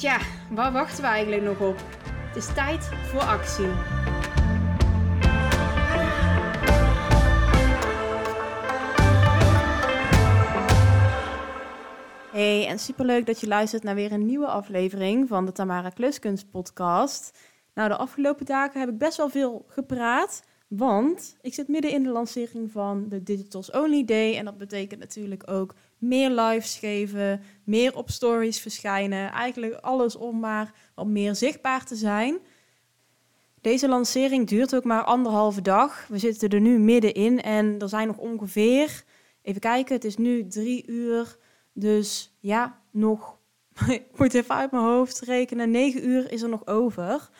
Tja, waar wachten we eigenlijk nog op? Het is tijd voor actie. Hey, en superleuk dat je luistert naar weer een nieuwe aflevering van de Tamara Kluskunst podcast. Nou, de afgelopen dagen heb ik best wel veel gepraat, want ik zit midden in de lancering van de Digitals Only Day. En dat betekent natuurlijk ook meer lives geven, meer op stories verschijnen. Eigenlijk alles om maar wat meer zichtbaar te zijn. Deze lancering duurt ook maar anderhalve dag. We zitten er nu middenin en er zijn nog ongeveer, even kijken, het is nu drie uur. Dus ja, nog, ik moet even uit mijn hoofd rekenen, negen uur is er nog over.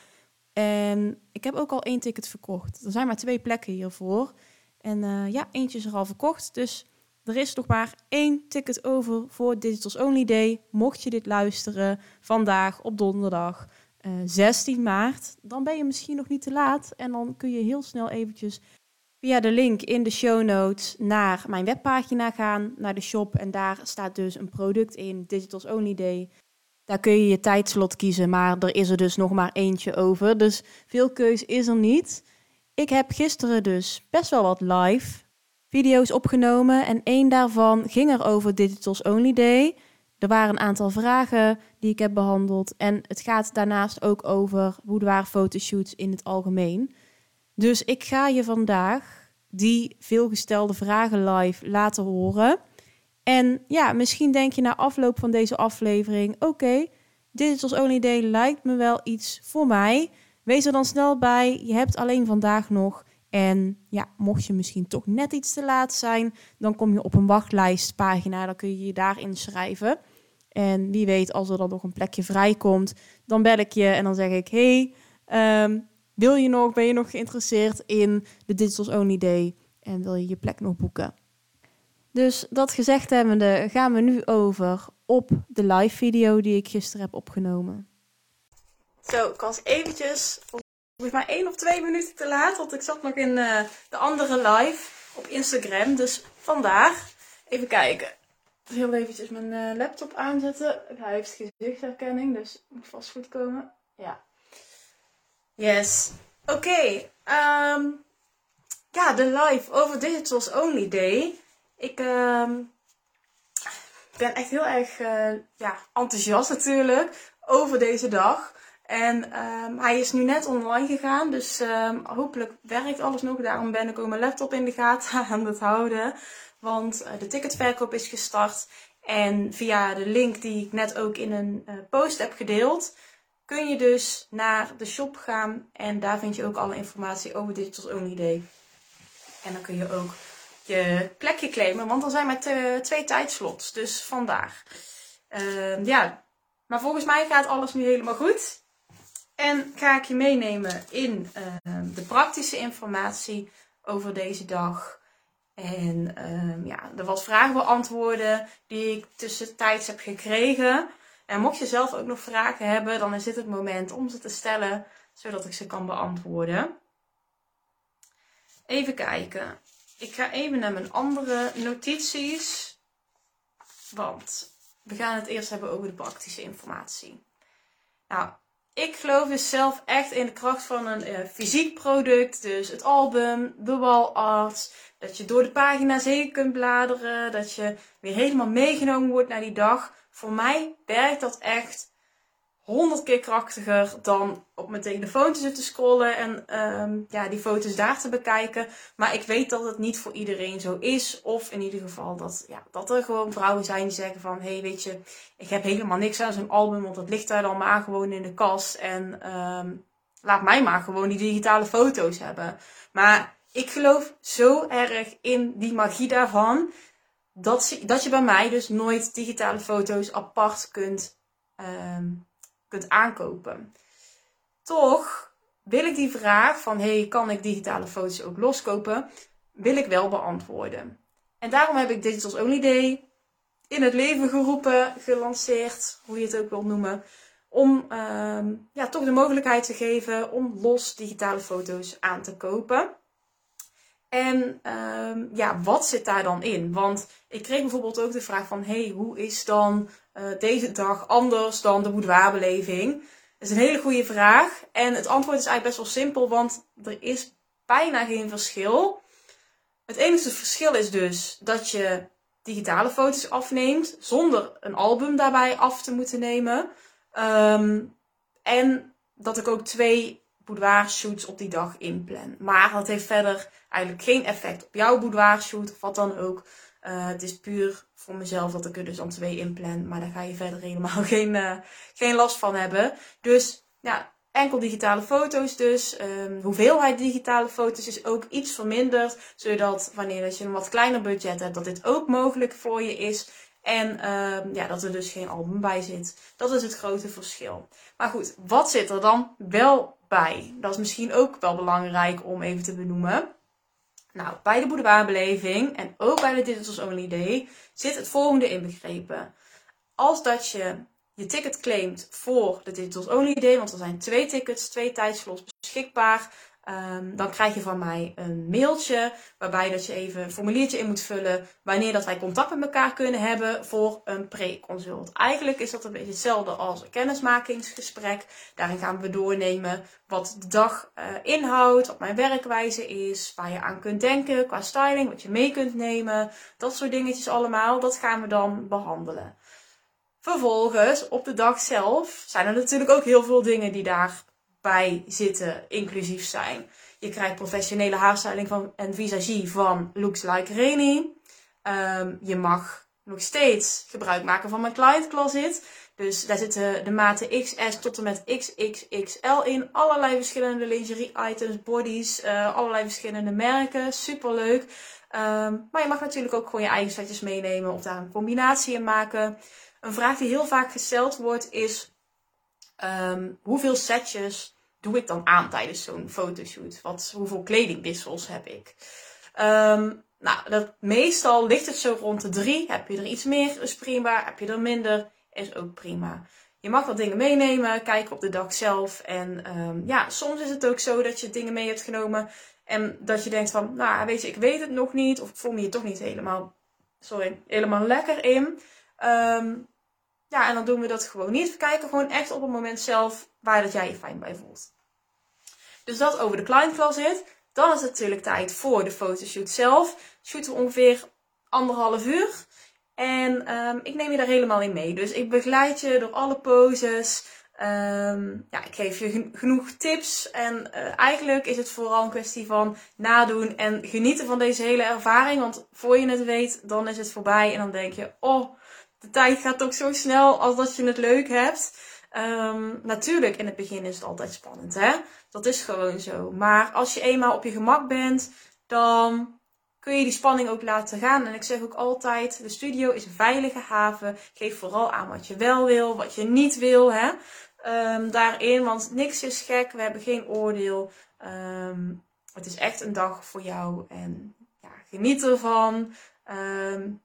En ik heb ook al één ticket verkocht. Er zijn maar twee plekken hiervoor. En uh, ja, eentje is er al verkocht. Dus er is nog maar één ticket over voor Digitals Only Day. Mocht je dit luisteren vandaag op donderdag uh, eh, 16 maart, dan ben je misschien nog niet te laat. En dan kun je heel snel eventjes via de link in de show notes naar mijn webpagina gaan, naar de shop. En daar staat dus een product in, Digitals Only Day. Daar kun je je tijdslot kiezen, maar er is er dus nog maar eentje over. Dus veel keus is er niet. Ik heb gisteren dus best wel wat live video's opgenomen en één daarvan ging er over Digitals Only Day. Er waren een aantal vragen die ik heb behandeld en het gaat daarnaast ook over boudoir fotoshoots in het algemeen. Dus ik ga je vandaag die veelgestelde vragen live laten horen. En ja, misschien denk je na afloop van deze aflevering: oké, okay, Digitals Only Day lijkt me wel iets voor mij. Wees er dan snel bij. Je hebt alleen vandaag nog. En ja, mocht je misschien toch net iets te laat zijn, dan kom je op een wachtlijstpagina. Dan kun je je daar inschrijven. En wie weet, als er dan nog een plekje vrijkomt, dan bel ik je en dan zeg ik: Hey, um, wil je nog, ben je nog geïnteresseerd in de Digitals Only Day? En wil je je plek nog boeken? Dus dat gezegd hebbende, gaan we nu over op de live video die ik gisteren heb opgenomen. Zo, ik was eventjes volgens mij één of twee minuten te laat, want ik zat nog in uh, de andere live op Instagram. Dus vandaag, even kijken. Ik wil eventjes mijn uh, laptop aanzetten. Hij heeft gezichtsherkenning, dus moet vast goed komen. Ja. Yes. Oké. Ehm, ja, de live over Digitals Only Day. Ik uh, ben echt heel erg uh, ja, enthousiast natuurlijk over deze dag. En um, hij is nu net online gegaan, dus um, hopelijk werkt alles nog. Daarom ben ik ook mijn laptop in de gaten aan het houden. Want uh, de ticketverkoop is gestart. En via de link die ik net ook in een uh, post heb gedeeld, kun je dus naar de shop gaan. En daar vind je ook alle informatie over Digital Only Day. En dan kun je ook je plekje claimen, want er zijn maar twee tijdslots. Dus vandaag. Uh, ja, maar volgens mij gaat alles nu helemaal goed. En ga ik je meenemen in uh, de praktische informatie over deze dag. En uh, ja, er wat vragen beantwoorden die ik tussentijds heb gekregen. En mocht je zelf ook nog vragen hebben, dan is dit het moment om ze te stellen, zodat ik ze kan beantwoorden. Even kijken. Ik ga even naar mijn andere notities. Want we gaan het eerst hebben over de praktische informatie. Nou, ik geloof dus zelf echt in de kracht van een uh, fysiek product. Dus het album, de wall art. Dat je door de pagina's heen kunt bladeren. Dat je weer helemaal meegenomen wordt naar die dag. Voor mij werkt dat echt honderd keer krachtiger dan op mijn telefoon te zitten scrollen en um, ja, die foto's daar te bekijken. Maar ik weet dat het niet voor iedereen zo is. Of in ieder geval dat, ja, dat er gewoon vrouwen zijn die zeggen van... Hé, hey, weet je, ik heb helemaal niks aan zo'n album, want dat ligt daar dan maar gewoon in de kast. En um, laat mij maar gewoon die digitale foto's hebben. Maar ik geloof zo erg in die magie daarvan... Dat, dat je bij mij dus nooit digitale foto's apart kunt ehm, kunt aankopen. Toch wil ik die vraag van hey, kan ik digitale foto's ook loskopen, wil ik wel beantwoorden. En daarom heb ik Digitals Only Day in het leven geroepen, gelanceerd, hoe je het ook wilt noemen. Om ehm, ja, toch de mogelijkheid te geven om los digitale foto's aan te kopen. En ehm, ja, wat zit daar dan in? Want ik kreeg bijvoorbeeld ook de vraag van, hey, hoe is dan uh, deze dag anders dan de boudoirbeleving? Dat is een hele goede vraag. En het antwoord is eigenlijk best wel simpel, want er is bijna geen verschil. Het enige verschil is dus dat je digitale foto's afneemt zonder een album daarbij af te moeten nemen. Um, en dat ik ook twee boudoir shoots op die dag inplan. Maar dat heeft verder eigenlijk geen effect op jouw boudoir shoot of wat dan ook. Uh, het is puur voor mezelf dat ik er dus dan twee inplan. Maar daar ga je verder helemaal geen, uh, geen last van hebben. Dus ja, enkel digitale foto's dus. Um, hoeveelheid digitale foto's is ook iets verminderd. Zodat wanneer je een wat kleiner budget hebt, dat dit ook mogelijk voor je is. En um, ja, dat er dus geen album bij zit. Dat is het grote verschil. Maar goed, wat zit er dan wel bij? Dat is misschien ook wel belangrijk om even te benoemen. Nou, bij de boudoirbeleving en ook bij de Digitals Only Day zit het volgende inbegrepen. Als dat je je ticket claimt voor de Digitals Only Day, want er zijn twee tickets, twee tijdslots beschikbaar, um, dan krijg je van mij een mailtje waarbij dat je even een formuliertje in moet vullen wanneer dat wij contact met elkaar kunnen hebben voor een pre-consult. Eigenlijk is dat een beetje hetzelfde als een kennismakingsgesprek. Daarin gaan we doornemen wat de dag uh, inhoudt, wat mijn werkwijze is, waar je aan kunt denken qua styling, wat je mee kunt nemen, dat soort dingetjes allemaal. Dat gaan we dan behandelen. Vervolgens, op de dag zelf, zijn er natuurlijk ook heel veel dingen die daarbij zitten, inclusief zijn. Je krijgt professionele haarstyling van, en visagie van Looks Like Reni. Um, je mag nog steeds gebruik maken van mijn client closet. Dus daar zitten de maten XS tot en met XXXL in. Allerlei verschillende lingerie items, bodies, uh, allerlei verschillende merken. Superleuk. Um, maar je mag natuurlijk ook gewoon je eigen setjes meenemen of daar een combinatie in maken. Een vraag die heel vaak gesteld wordt is: um, hoeveel setjes doe ik dan aan tijdens zo'n fotoshoot? Wat, hoeveel kledingwissels heb ik? Um, nou, dat, meestal ligt het zo rond de drie. Heb je er iets meer, is prima. Heb je er minder, is ook prima. Je mag wat dingen meenemen, kijken op de dag zelf. En um, ja, soms is het ook zo dat je dingen mee hebt genomen. En dat je denkt van, nou weet je, ik weet het nog niet. Of ik voel me hier toch niet helemaal, sorry, helemaal lekker in. Um, ja, en dan doen we dat gewoon niet. We kijken gewoon echt op het moment zelf waar dat jij je fijn bij voelt. Dus dat over de client closet. Dan is het natuurlijk tijd voor de fotoshoot zelf. Shooten we ongeveer anderhalf uur. En um, ik neem je daar helemaal in mee. Dus ik begeleid je door alle poses. Um, ja, ik geef je genoeg tips. En uh, eigenlijk is het vooral een kwestie van nadoen en genieten van deze hele ervaring. Want voor je het weet, dan is het voorbij. En dan denk je, oh, de tijd gaat ook zo snel als dat je het leuk hebt. Um, natuurlijk, in het begin is het altijd spannend, hè? Dat is gewoon zo. Maar als je eenmaal op je gemak bent, dan kun je die spanning ook laten gaan. En ik zeg ook altijd: de studio is een veilige haven. Geef vooral aan wat je wel wil, wat je niet wil, hè? Um, daarin, want niks is gek. We hebben geen oordeel. Um, het is echt een dag voor jou en ja, geniet ervan. Um,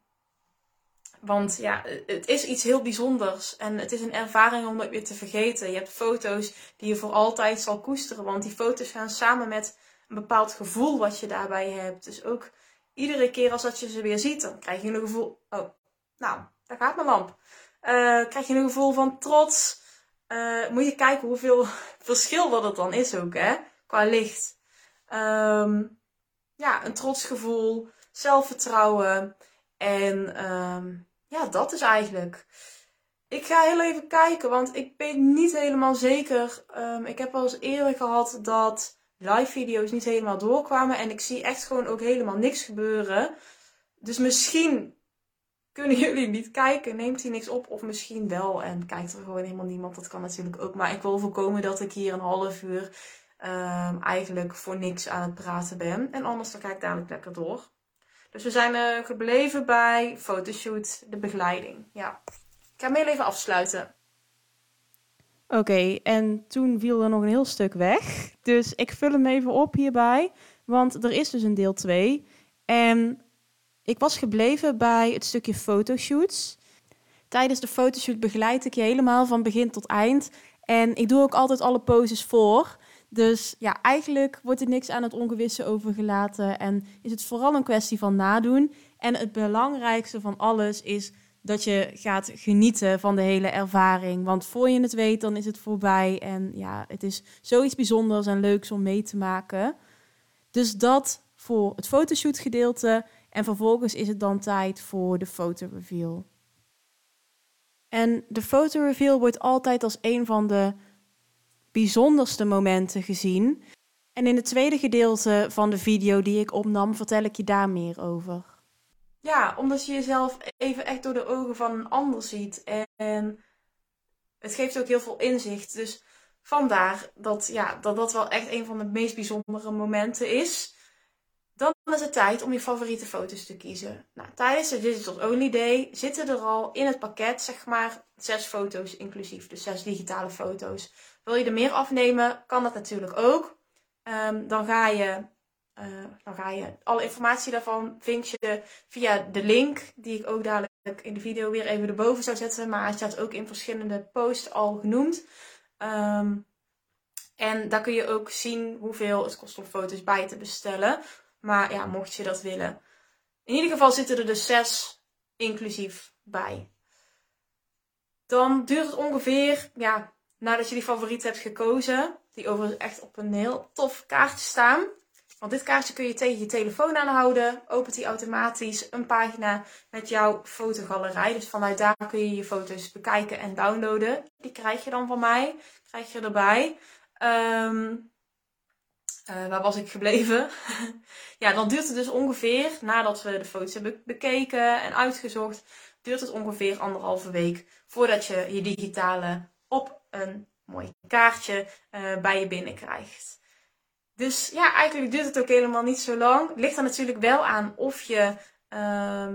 want ja, het is iets heel bijzonders. En het is een ervaring om nooit weer te vergeten. Je hebt foto's die je voor altijd zal koesteren. Want die foto's gaan samen met een bepaald gevoel wat je daarbij hebt. Dus ook iedere keer als dat je ze weer ziet, dan krijg je een gevoel. Oh, nou, daar gaat mijn lamp. Uh, krijg je een gevoel van trots. Uh, moet je kijken hoeveel verschil dat het dan is ook, hè? Qua licht. Um, ja, een trotsgevoel, zelfvertrouwen. En um, ja, dat is eigenlijk. Ik ga heel even kijken, want ik weet niet helemaal zeker. Um, ik heb al eens eerder gehad dat live video's niet helemaal doorkwamen. En ik zie echt gewoon ook helemaal niks gebeuren. Dus misschien kunnen jullie niet kijken, neemt hij niks op. Of misschien wel en kijkt er gewoon helemaal niemand. Dat kan natuurlijk ook. Maar ik wil voorkomen dat ik hier een half uur um, eigenlijk voor niks aan het praten ben. En anders dan ga ik dadelijk lekker door. Dus we zijn uh, gebleven bij fotoshoot, de begeleiding. Ja. Ik ga hem even afsluiten. Oké, en toen viel er nog een heel stuk weg. Dus ik vul hem even op hierbij. Want er is dus een deel 2. En ik was gebleven bij het stukje fotoshoots. Tijdens de fotoshoot begeleid ik je helemaal van begin tot eind. En ik doe ook altijd alle poses voor. Dus ja, eigenlijk wordt er niks aan het ongewisse overgelaten. En is het vooral een kwestie van nadoen. En het belangrijkste van alles is dat je gaat genieten van de hele ervaring. Want voor je het weet, dan is het voorbij. En ja, het is zoiets bijzonders en leuks om mee te maken. Dus dat voor het fotoshoot gedeelte. En vervolgens is het dan tijd voor de fotoreveal. En de fotoreveal wordt altijd als een van de bijzonderste momenten gezien. En in het tweede gedeelte van de video die ik opnam, vertel ik je daar meer over. Ja, omdat je jezelf even echt door de ogen van een ander ziet. En het geeft ook heel veel inzicht. Dus vandaar dat ja, dat, dat wel echt een van de meest bijzondere momenten is. Dan is het tijd om je favoriete foto's te kiezen. Nou, tijdens de Digital Only Day zitten er al in het pakket, zeg maar, zes foto's inclusief. Dus zes digitale foto's. Wil je er meer afnemen, kan dat natuurlijk ook. Um, dan ga je uh, dan ga je alle informatie daarvan vind je via de link, die ik ook dadelijk in de video weer even erboven zou zetten. Maar het staat ook in verschillende posts al genoemd. Um, en daar kun je ook zien hoeveel het kost om foto's bij te bestellen. Maar ja, mocht je dat willen. In ieder geval zitten er dus zes inclusief bij. Dan duurt het ongeveer, ja, nadat je die favoriet hebt gekozen, die overigens echt op een heel tof kaartje staan. Want dit kaartje kun je tegen je telefoon aanhouden. Opent hij automatisch een pagina met jouw fotogalerij. Dus vanuit daar kun je je foto's bekijken en downloaden. Die krijg je dan van mij. Krijg je erbij. Um, uh, waar was ik gebleven? ja, dan duurt het dus ongeveer, nadat we de foto's hebben bekeken en uitgezocht, duurt het ongeveer anderhalve week voordat je je digitale op een mooi kaartje uh, bij je binnenkrijgt. Dus ja, eigenlijk duurt het ook helemaal niet zo lang. Ligt er natuurlijk wel aan of je uh,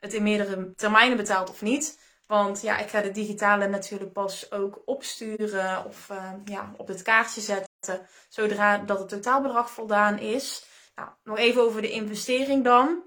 het in meerdere termijnen betaalt of niet. Want ja, ik ga de digitale natuurlijk pas ook opsturen of uh, ja, op het kaartje zetten. Zodra dat het totaalbedrag voldaan is. Nou, nog even over de investering dan.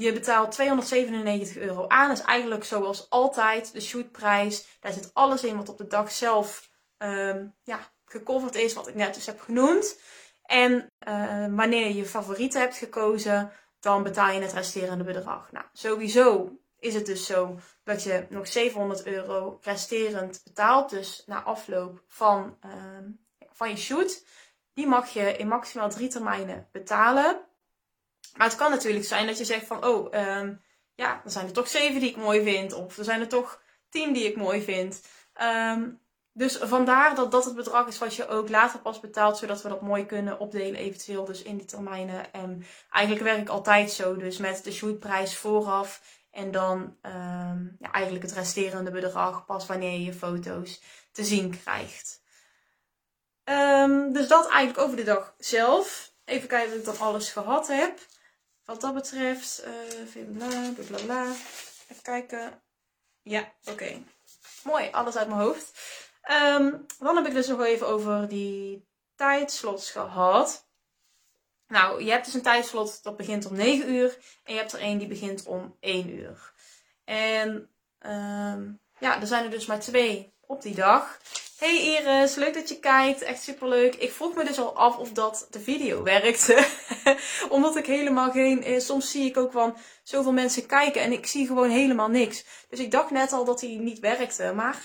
Je betaalt 297 euro aan. Dat is eigenlijk zoals altijd de shootprijs. Daar zit alles in wat op de dag zelf um, ja, gecoverd is, wat ik net dus heb genoemd. En uh, wanneer je je favoriet hebt gekozen, dan betaal je het resterende bedrag. Nou, sowieso is het dus zo dat je nog 700 euro resterend betaalt. Dus na afloop van, uh, van je shoot. Die mag je in maximaal drie termijnen betalen. Maar het kan natuurlijk zijn dat je zegt van, oh, um, ja, er zijn er toch zeven die ik mooi vind. Of er zijn er toch tien die ik mooi vind. Um, dus vandaar dat dat het bedrag is wat je ook later pas betaalt, zodat we dat mooi kunnen opdelen, eventueel dus in die termijnen. En eigenlijk werk ik altijd zo, dus met de shootprijs vooraf en dan um, ja, eigenlijk het resterende bedrag pas wanneer je je foto's te zien krijgt. Dus dat eigenlijk over de dag zelf. Even kijken of ik dan alles gehad heb. Wat dat betreft, uh, bla bla bla. Even kijken. Ja, oké. Mooi, alles uit mijn hoofd. Um, dan heb ik dus nog even over die tijdslots gehad. Nou, je hebt dus een tijdslot dat begint om 9 uur. En je hebt er één die begint om 1 uur. En um, ja, er zijn er dus maar twee op die dag. Hey Iris, leuk dat je kijkt. Echt superleuk. Ik vroeg me dus al af of dat de video werkte. Omdat ik helemaal geen... Eh, soms zie ik ook van zoveel mensen kijken en ik zie gewoon helemaal niks. Dus ik dacht net al dat hij niet werkte. Maar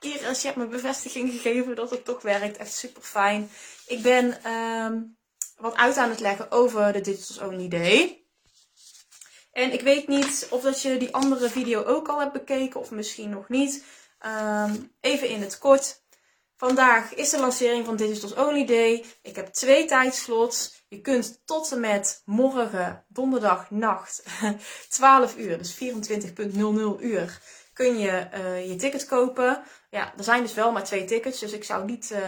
Iris, je hebt me bevestiging gegeven dat het toch werkt. Echt super fijn. Ik ben um, wat uit aan het leggen over de Digitals Only Day. En ik weet niet of dat je die andere video ook al hebt bekeken of misschien nog niet. Um, even in het kort. Vandaag is de lancering van Digitals Only Day. Ik heb twee tijdslots. Je kunt tot en met morgen, donderdag nacht, 12 uur, dus 24.00 uur, kun je uh, je ticket kopen. Ja, er zijn dus wel maar twee tickets, dus ik zou niet uh,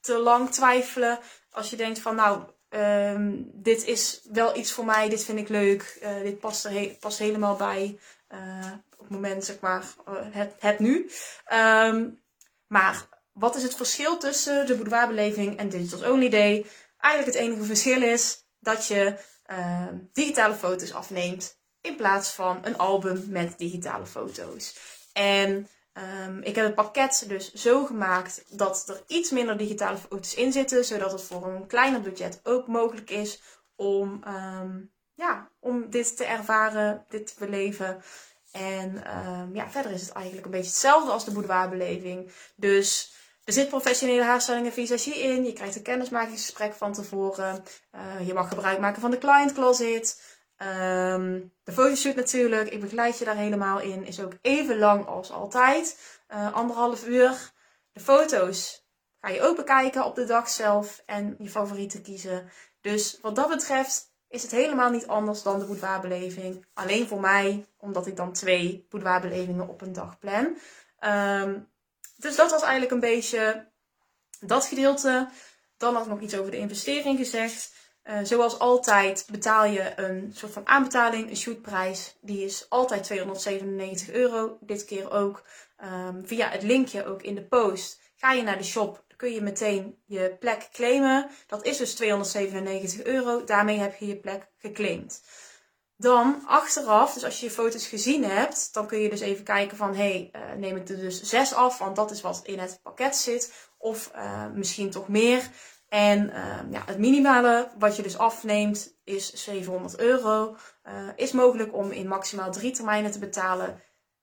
te lang twijfelen. Als je denkt van nou, um, dit is wel iets voor mij, dit vind ik leuk, uh, dit past, er past helemaal bij. Moment, zeg maar, het, het nu. Um, maar wat is het verschil tussen de boudoirbeleving en Digital Only Day? Eigenlijk het enige verschil is dat je uh, digitale foto's afneemt in plaats van een album met digitale foto's. En um, ik heb het pakket dus zo gemaakt dat er iets minder digitale foto's in zitten, zodat het voor een kleiner budget ook mogelijk is om, ja, om dit te ervaren, dit te beleven. En um, ja, verder is het eigenlijk een beetje hetzelfde als de boudoirbeleving. Dus er zit professionele haarstelling en visagie in. Je krijgt een kennismakingsgesprek van tevoren. Uh, je mag gebruik maken van de client closet. Um, de fotoshoot natuurlijk. Ik begeleid je daar helemaal in. Is ook even lang als altijd. Uh, anderhalf uur. De foto's ga je ook bekijken op de dag zelf. En je favorieten kiezen. Dus wat dat betreft is het helemaal niet anders dan de boudoirbeleving. Alleen voor mij, omdat ik dan twee boudoirbelevingen op een dag plan. Um, dus dat was eigenlijk een beetje dat gedeelte. Dan had ik nog iets over de investering gezegd. Uh, zoals altijd betaal je een soort van aanbetaling, een shootprijs. Die is altijd 297 euro. Dit keer ook um, via het linkje ook in de post. Ga je naar de shop, kun je meteen je plek claimen. Dat is dus 297 euro. Daarmee heb je je plek geclaimd. Dan achteraf, dus als je je foto's gezien hebt, dan kun je dus even kijken van, hé, hey, uh, neem ik er dus zes af, want dat is wat in het pakket zit. Of uh, misschien toch meer. En uh, ja, het minimale wat je dus afneemt is 700 euro. is mogelijk om in maximaal drie termijnen te betalen.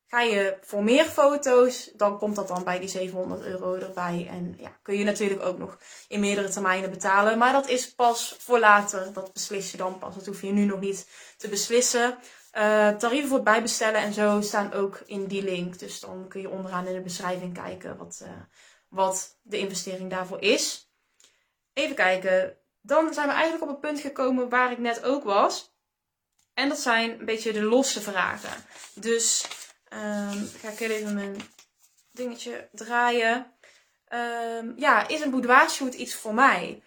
Ga je voor meer foto's, dan komt dat dan bij die 700 euro erbij. En ja, kun je natuurlijk ook nog in meerdere termijnen betalen. Maar dat is pas voor later. Dat beslis je dan pas. Dat hoef je nu nog niet te beslissen. Uh, tarieven voor bijbestellen en zo staan ook in die link. Dus dan kun je onderaan in de beschrijving kijken wat, uh, wat de investering daarvoor is. Even kijken. Dan zijn we eigenlijk op het punt gekomen waar ik net ook was. En dat zijn een beetje de losse vragen. Dus Um, ga ik even mijn dingetje draaien. Um, ja, is een boudoir iets voor mij?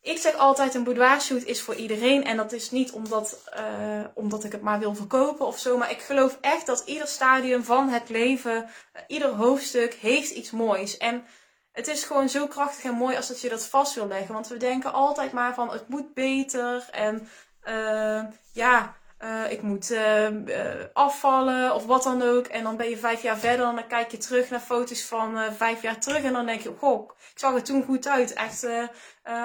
Ik zeg altijd een boudoir is voor iedereen. En dat is niet omdat, uh, omdat ik het maar wil verkopen of zo. Maar ik geloof echt dat ieder stadium van het leven, uh, ieder hoofdstuk heeft iets moois. En het is gewoon zo krachtig en mooi als dat je dat vast wil leggen. Want we denken altijd maar van het moet beter. En uh, ja, uh, ik moet uh, uh, afvallen of wat dan ook. En dan ben je vijf jaar verder en dan kijk je terug naar foto's van vijf jaar terug. En dan denk je, goh, ik zag er toen goed uit. Echt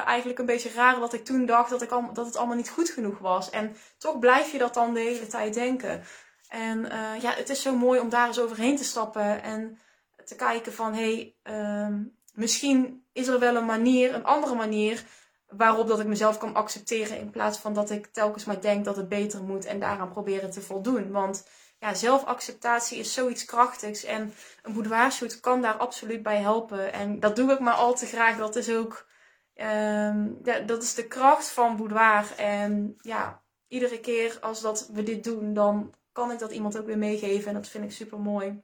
eigenlijk een beetje raar dat ik toen dacht dat, ik al, dat het allemaal niet goed genoeg was. En toch blijf je dat dan de hele tijd denken. En ja, het is zo mooi om daar eens overheen te stappen en te kijken van, hé, hey, ehm, misschien is er wel een manier, een andere manier waarop dat ik mezelf kan accepteren in plaats van dat ik telkens maar denk dat het beter moet en daaraan proberen te voldoen. Want ja, zelfacceptatie is zoiets krachtigs en een boudoirshoot kan daar absoluut bij helpen. En dat doe ik maar al te graag. Dat is ook, um, ja, dat is de kracht van boudoir. En ja, iedere keer als dat we dit doen, dan kan ik dat iemand ook weer meegeven en dat vind ik super mooi.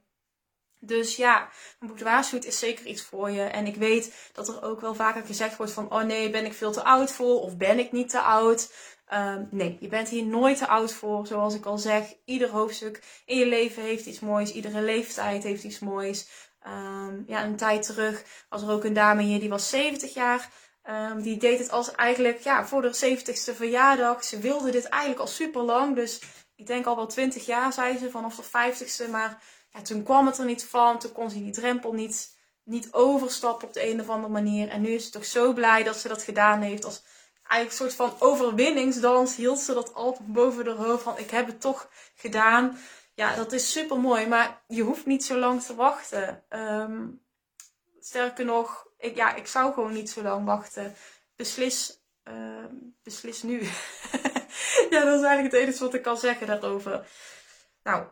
Dus ja, een boudoirshoot is zeker iets voor je. En ik weet dat er ook wel vaker gezegd wordt van... Oh nee, ben ik veel te oud voor? Of ben ik niet te oud? Um, nee, je bent hier nooit te oud voor. Zoals ik al zeg, ieder hoofdstuk in je leven heeft iets moois. Iedere leeftijd heeft iets moois. Um, ja, een tijd terug was er ook een dame hier, die was 70 jaar. Um, die deed het als eigenlijk ja, voor de 70ste verjaardag. Ze wilde dit eigenlijk al super lang. Dus ik denk al wel 20 jaar, zei ze, vanaf de 50ste. Maar ja, toen kwam het er niet van. Toen kon ze die drempel niet, niet overstappen op de een of andere manier. En nu is ze toch zo blij dat ze dat gedaan heeft. Als eigenlijk een soort van overwinningsdans hield ze dat altijd boven de hoofd. Van ik heb het toch gedaan. Ja, dat is super mooi. Maar je hoeft niet zo lang te wachten. Um, sterker nog, ik, ja, ik zou gewoon niet zo lang wachten. Beslis, uh, beslis nu. ja, dat is eigenlijk het enige wat ik kan zeggen daarover. Nou,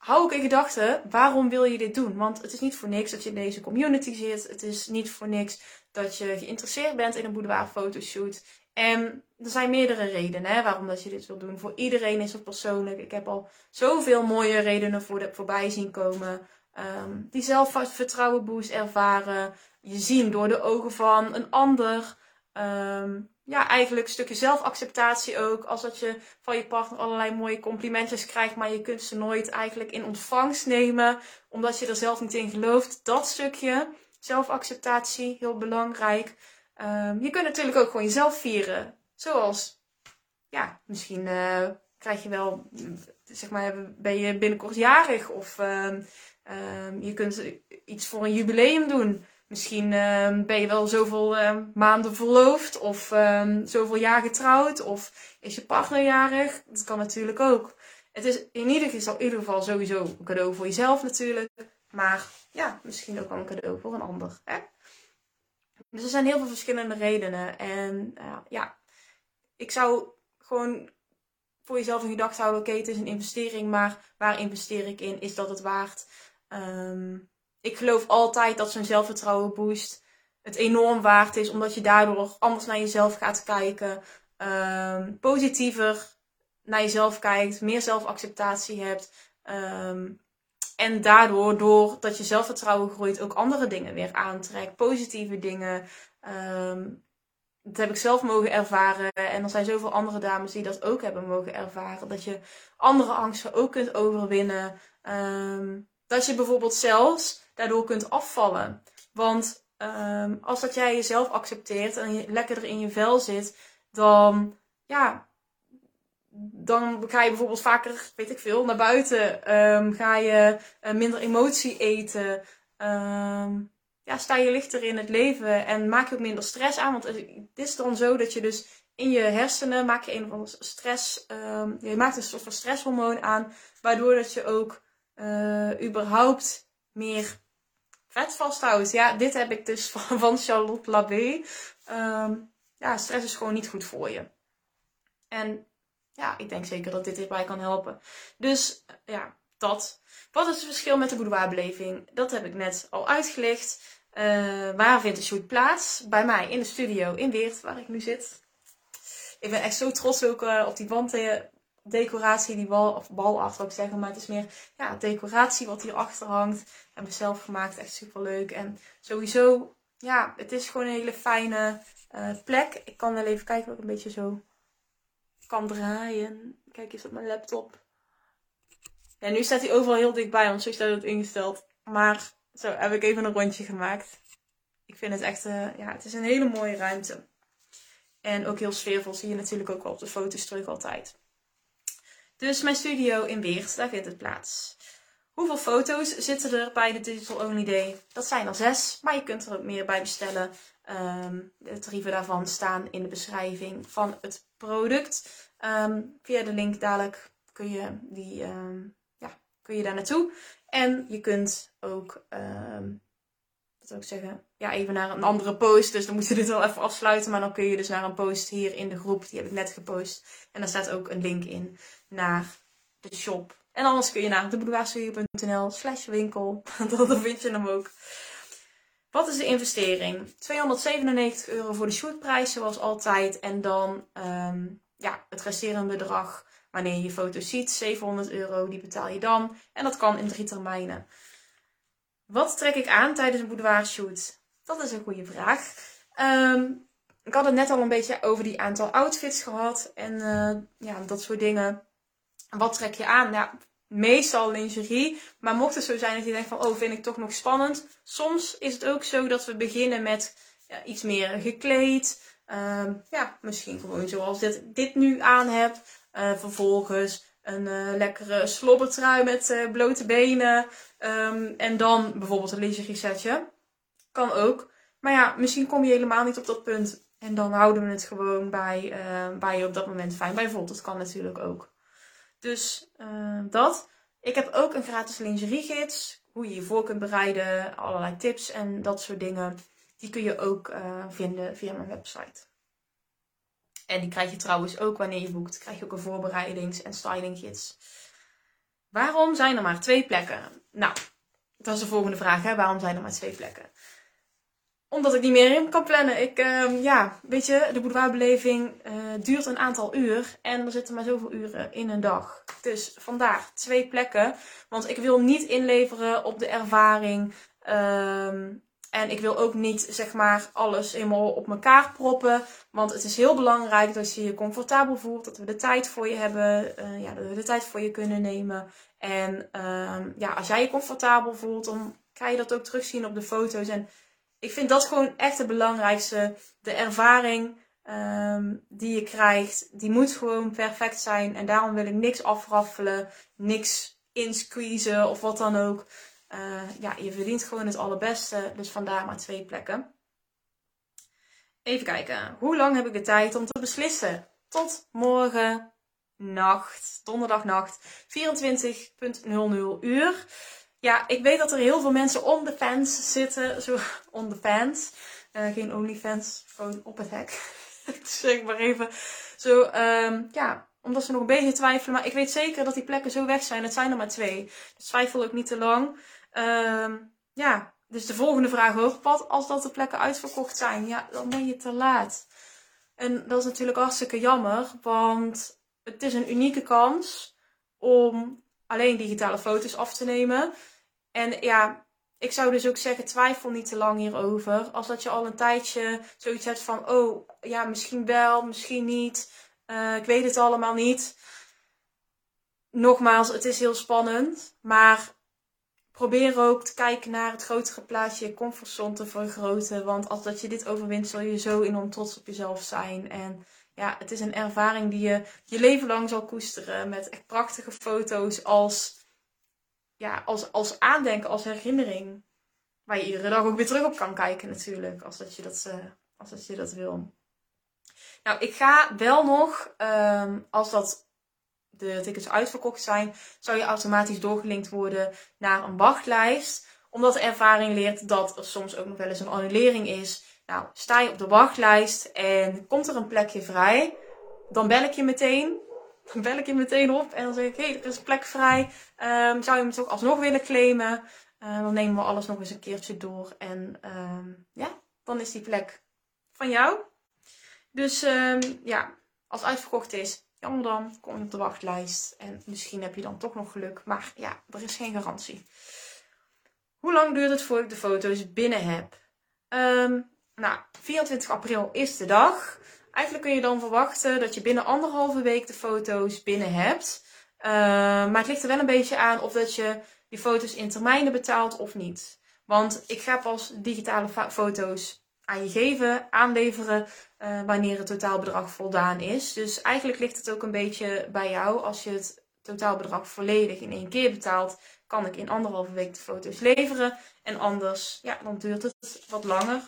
hou ook in gedachten, waarom wil je dit doen? Want het is niet voor niks dat je in deze community zit. Het is niet voor niks dat je geïnteresseerd bent in een boudoir fotoshoot. En er zijn meerdere redenen hè, waarom dat je dit wil doen. Voor iedereen is het persoonlijk. Ik heb al zoveel mooie redenen voor de, voorbij zien komen. Um, die zelfvertrouwen boost ervaren. Je zien door de ogen van een ander. Um, ja, eigenlijk een stukje zelfacceptatie ook. Als dat je van je partner allerlei mooie complimentjes krijgt, maar je kunt ze nooit eigenlijk in ontvangst nemen, omdat je er zelf niet in gelooft. Dat stukje. Zelfacceptatie, heel belangrijk. Ehm, je kunt natuurlijk ook gewoon jezelf vieren. Zoals, ja, misschien uh, krijg je wel, zeg maar, ben je binnenkort jarig. Of um, je kunt iets voor een jubileum doen. Misschien ben je wel zoveel maanden verloofd. Of zoveel jaar getrouwd. Of is je partner jarig. Dat kan natuurlijk ook. Het is in ieder, geval, in ieder geval sowieso een cadeau voor jezelf natuurlijk. Maar ja, misschien ook wel een cadeau voor een ander. Hè? Dus er zijn heel veel verschillende redenen. En uh, ja, ik zou gewoon voor jezelf in gedachten houden: oké, het is een investering, maar waar investeer ik in? Is dat het waard? Um, ik geloof altijd dat zo'n zelfvertrouwen boost het enorm waard is, omdat je daardoor anders naar jezelf gaat kijken, um, positiever naar jezelf kijkt, meer zelfacceptatie hebt. Um, en daardoor, doordat je zelfvertrouwen groeit, ook andere dingen weer aantrekt. Positieve dingen. Um, dat heb ik zelf mogen ervaren. En er zijn zoveel andere dames die dat ook hebben mogen ervaren. Dat je andere angsten ook kunt overwinnen. Dat je bijvoorbeeld zelfs daardoor kunt afvallen. Want um, als dat jij jezelf accepteert en je lekkerder in je vel zit, dan ja, dan ga je bijvoorbeeld vaker, weet ik veel, naar buiten. Um, ga je uh, minder emotie eten. Um, ja, sta je lichter in het leven en maak je ook minder stress aan. Want het is dan zo dat je dus in je hersenen maak je een of andere stress. Um, je maakt een soort van stresshormoon aan. Waardoor dat je ook uh, überhaupt meer vet vasthoudt. Ja, dit heb ik dus van, van Charlotte Labé. ja, stress is gewoon niet goed voor je. En ja, ik denk zeker dat dit hierbij kan helpen. Dus ja, dat. Wat is het verschil met de boudoirbeleving? Dat heb ik net al uitgelegd. Uh, waar vindt de shoot plaats? Bij mij in de studio in Weert, waar ik nu zit. Ik ben echt zo trots ook uh, op die wanddecoratie, die bal, of balart wil ik zeggen. Maar het is meer ja, decoratie wat hier achter hangt. Heb ik zelf gemaakt, echt super leuk. En sowieso, ja, het is gewoon een hele fijne uh, plek. Ik kan wel even kijken, ook een beetje zo kan draaien. Kijk eens op mijn laptop. Ja, nu staat hij overal heel dichtbij, want zo staat het ingesteld. Maar zo heb ik even een rondje gemaakt. Ik vind het echt, uh, ja, het is een hele mooie ruimte. En ook heel sfeervol, zie je natuurlijk ook wel op de foto's terug altijd. Dus mijn studio in Weert, daar vindt het plaats. Hoeveel foto's zitten er bij de Digital Only Day? Dat zijn er zes, maar je kunt er ook meer bij bestellen. Um, de tarieven daarvan staan in de beschrijving van het product. Um, via de link dadelijk kun je, die, um, ja, kun je daar naartoe. En je kunt ook, ik zeggen, ja, even naar een andere post. Dus dan moet je dit wel even afsluiten. Maar dan kun je dus naar een post hier in de groep. Die heb ik net gepost. En daar staat ook een link in naar de shop. En anders kun je naar deboudoirstudio.nl slash winkel. Dan vind je hem ook. Wat is de investering? 297 euro voor de shootprijs, zoals altijd. En dan um, ja, het resterende bedrag, wanneer je je foto ziet, 700 euro, die betaal je dan. En dat kan in drie termijnen. Wat trek ik aan tijdens een boudoir shoot? Dat is een goede vraag. Um, ik had het net al een beetje over die aantal outfits gehad en uh, ja, dat soort dingen. Wat trek je aan? Ja, meestal lingerie. Maar mocht het zo zijn dat je denkt van, oh, vind ik toch nog spannend. Soms is het ook zo dat we beginnen met ja, iets meer gekleed. Um, ja, misschien gewoon zoals dit, dit nu aan heb. Uh, vervolgens een uh, lekkere slobbertrui met uh, blote benen. Um, en dan bijvoorbeeld een lingerie setje. Kan ook. Maar ja, misschien kom je helemaal niet op dat punt. En dan houden we het gewoon bij, bij je op dat moment fijn bij voelt. Dat kan natuurlijk ook. Dus uh, dat. Ik heb ook een gratis lingeriegids. Hoe je je voor kunt bereiden. Allerlei tips en dat soort dingen. Die kun je ook uh, vinden via mijn website. En die krijg je trouwens ook wanneer je boekt. Krijg je ook een voorbereidings- en stylinggids. Waarom zijn er maar twee plekken? Nou, dat is de volgende vraag. Hè? Waarom zijn er maar twee plekken? Omdat ik niet meer in kan plannen. Ik, uh, ja, weet je, de boudoirbeleving uh, duurt een aantal uur. En er zitten maar zoveel uren in een dag. Dus vandaar twee plekken. Want ik wil niet inleveren op de ervaring. Um, en ik wil ook niet, zeg maar, alles helemaal op elkaar proppen. Want het is heel belangrijk dat je je comfortabel voelt. Dat we de tijd voor je hebben. Uh, ja, dat we de tijd voor je kunnen nemen. En um, ja, als jij je comfortabel voelt, dan ga je dat ook terugzien op de foto's. En ik vind dat gewoon echt het belangrijkste. De ervaring ehm, die je krijgt, die moet gewoon perfect zijn. En daarom wil ik niks afraffelen, niks insqueezen of wat dan ook. Uh, ja, je verdient gewoon het allerbeste. Dus vandaar maar twee plekken. Even kijken. Hoe lang heb ik de tijd om te beslissen? Tot morgen nacht, donderdagnacht, 24.00 uur. Ja, ik weet dat er heel veel mensen on the fans zitten. Zo, on the fans. Uh, geen OnlyFans, gewoon op het hek. zeg maar even. Zo, um, ja, omdat ze nog een beetje twijfelen. Maar ik weet zeker dat die plekken zo weg zijn. Het zijn er maar twee. Dus twijfel ook niet te lang. Um, ja, dus de volgende vraag ook. Wat als dat de plekken uitverkocht zijn? Ja, dan ben je te laat. En dat is natuurlijk hartstikke jammer. Want het is een unieke kans om alleen digitale foto's af te nemen. En ja, ik zou dus ook zeggen, twijfel niet te lang hierover. Als dat je al een tijdje zoiets hebt van, oh ja, misschien wel, misschien niet. Uh, ik weet het allemaal niet. Nogmaals, het is heel spannend. Maar probeer ook te kijken naar het grotere plaatje, je comfortzone te vergroten. Want als dat je dit overwint, zul je zo enorm trots op jezelf zijn. En ja, het is een ervaring die je je leven lang zal koesteren. Met echt prachtige foto's als ja, als, als aandenken, als herinnering. Waar je iedere dag ook weer terug op kan kijken natuurlijk. Als dat je dat, uh, als dat, je dat wil. Nou, ik ga wel nog, um, als dat de tickets uitverkocht zijn, zou je automatisch doorgelinkt worden naar een wachtlijst. Omdat de ervaring leert dat er soms ook nog wel eens een annulering is. Nou, sta je op de wachtlijst en komt er een plekje vrij, dan bel ik je meteen dan bel ik je meteen op en dan zeg ik, hé, hey, er is een plek vrij. Um, zou je hem toch alsnog willen claimen? Uh, dan nemen we alles nog eens een keertje door. En um, ja, dan is die plek van jou. Dus ja, als uitverkocht is, jammer dan, kom je op de wachtlijst. En misschien heb je dan toch nog geluk. Maar ja, er is geen garantie. Hoe lang duurt het voordat ik de foto's binnen heb? nou, 24 april is de dag. Eigenlijk kun je dan verwachten dat je binnen anderhalve week de foto's binnen hebt. Uh, maar het ligt er wel een beetje aan of dat je die foto's in termijnen betaalt of niet. Want ik ga pas digitale foto's aan je geven, aanleveren, uh, wanneer het totaalbedrag voldaan is. Dus eigenlijk ligt het ook een beetje bij jou. Als je het totaalbedrag volledig in één keer betaalt, kan ik in anderhalve week de foto's leveren. En anders, ja, dan duurt het wat langer.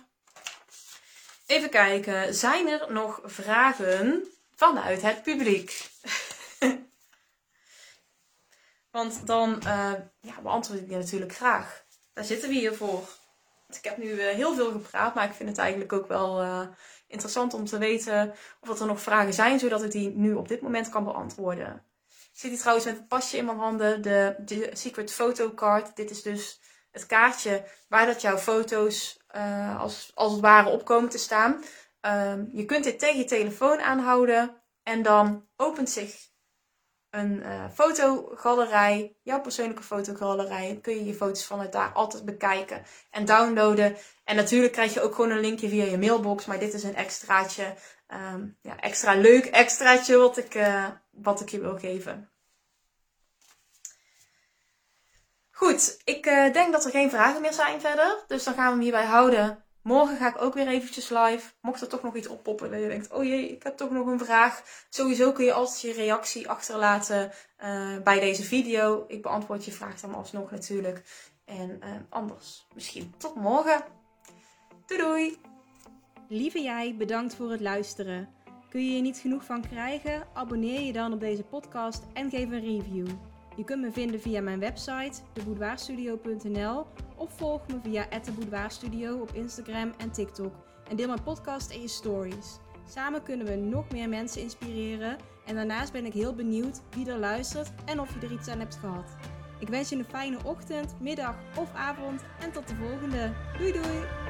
Even kijken, zijn er nog vragen vanuit het publiek? Want dan uh, ja, beantwoord ik die natuurlijk graag. Daar zitten we hier voor. Ik heb nu uh, heel veel gepraat, maar ik vind het eigenlijk ook wel uh, interessant om te weten of er nog vragen zijn, zodat ik die nu op dit moment kan beantwoorden. Ik zit hier trouwens met het pasje in mijn handen, de, Secret Photo Card. Dit is dus het kaartje waar dat jouw foto's uh, als, als het ware op komen te staan. Um, je kunt dit tegen je telefoon aanhouden en dan opent zich een uh, fotogalerij, jouw persoonlijke fotogalerij. kun je je foto's vanuit daar altijd bekijken en downloaden. En natuurlijk krijg je ook gewoon een linkje via je mailbox, maar dit is een extraatje, um, ja, extra leuk extraatje wat ik, uh, wat ik je wil geven. Goed, ik uh, denk dat er geen vragen meer zijn verder. Dus dan gaan we hem hierbij houden. Morgen ga ik ook weer eventjes live. Mocht er toch nog iets oppoppen dat je denkt, oh jee, ik heb toch nog een vraag. Sowieso kun je altijd je reactie achterlaten uh, bij deze video. Ik beantwoord je vraag dan alsnog natuurlijk. En uh, anders misschien tot morgen. Doei doei! Lieve jij, bedankt voor het luisteren. Kun je er niet genoeg van krijgen? Abonneer je dan op deze podcast en geef een review. Je kunt me vinden via mijn website, deboudoirstudio.nl of volg me via @deboudoirstudio op Instagram en TikTok en deel mijn podcast en je stories. Samen kunnen we nog meer mensen inspireren en daarnaast ben ik heel benieuwd wie er luistert en of je er iets aan hebt gehad. Ik wens je een fijne ochtend, middag of avond en tot de volgende. Doei doei!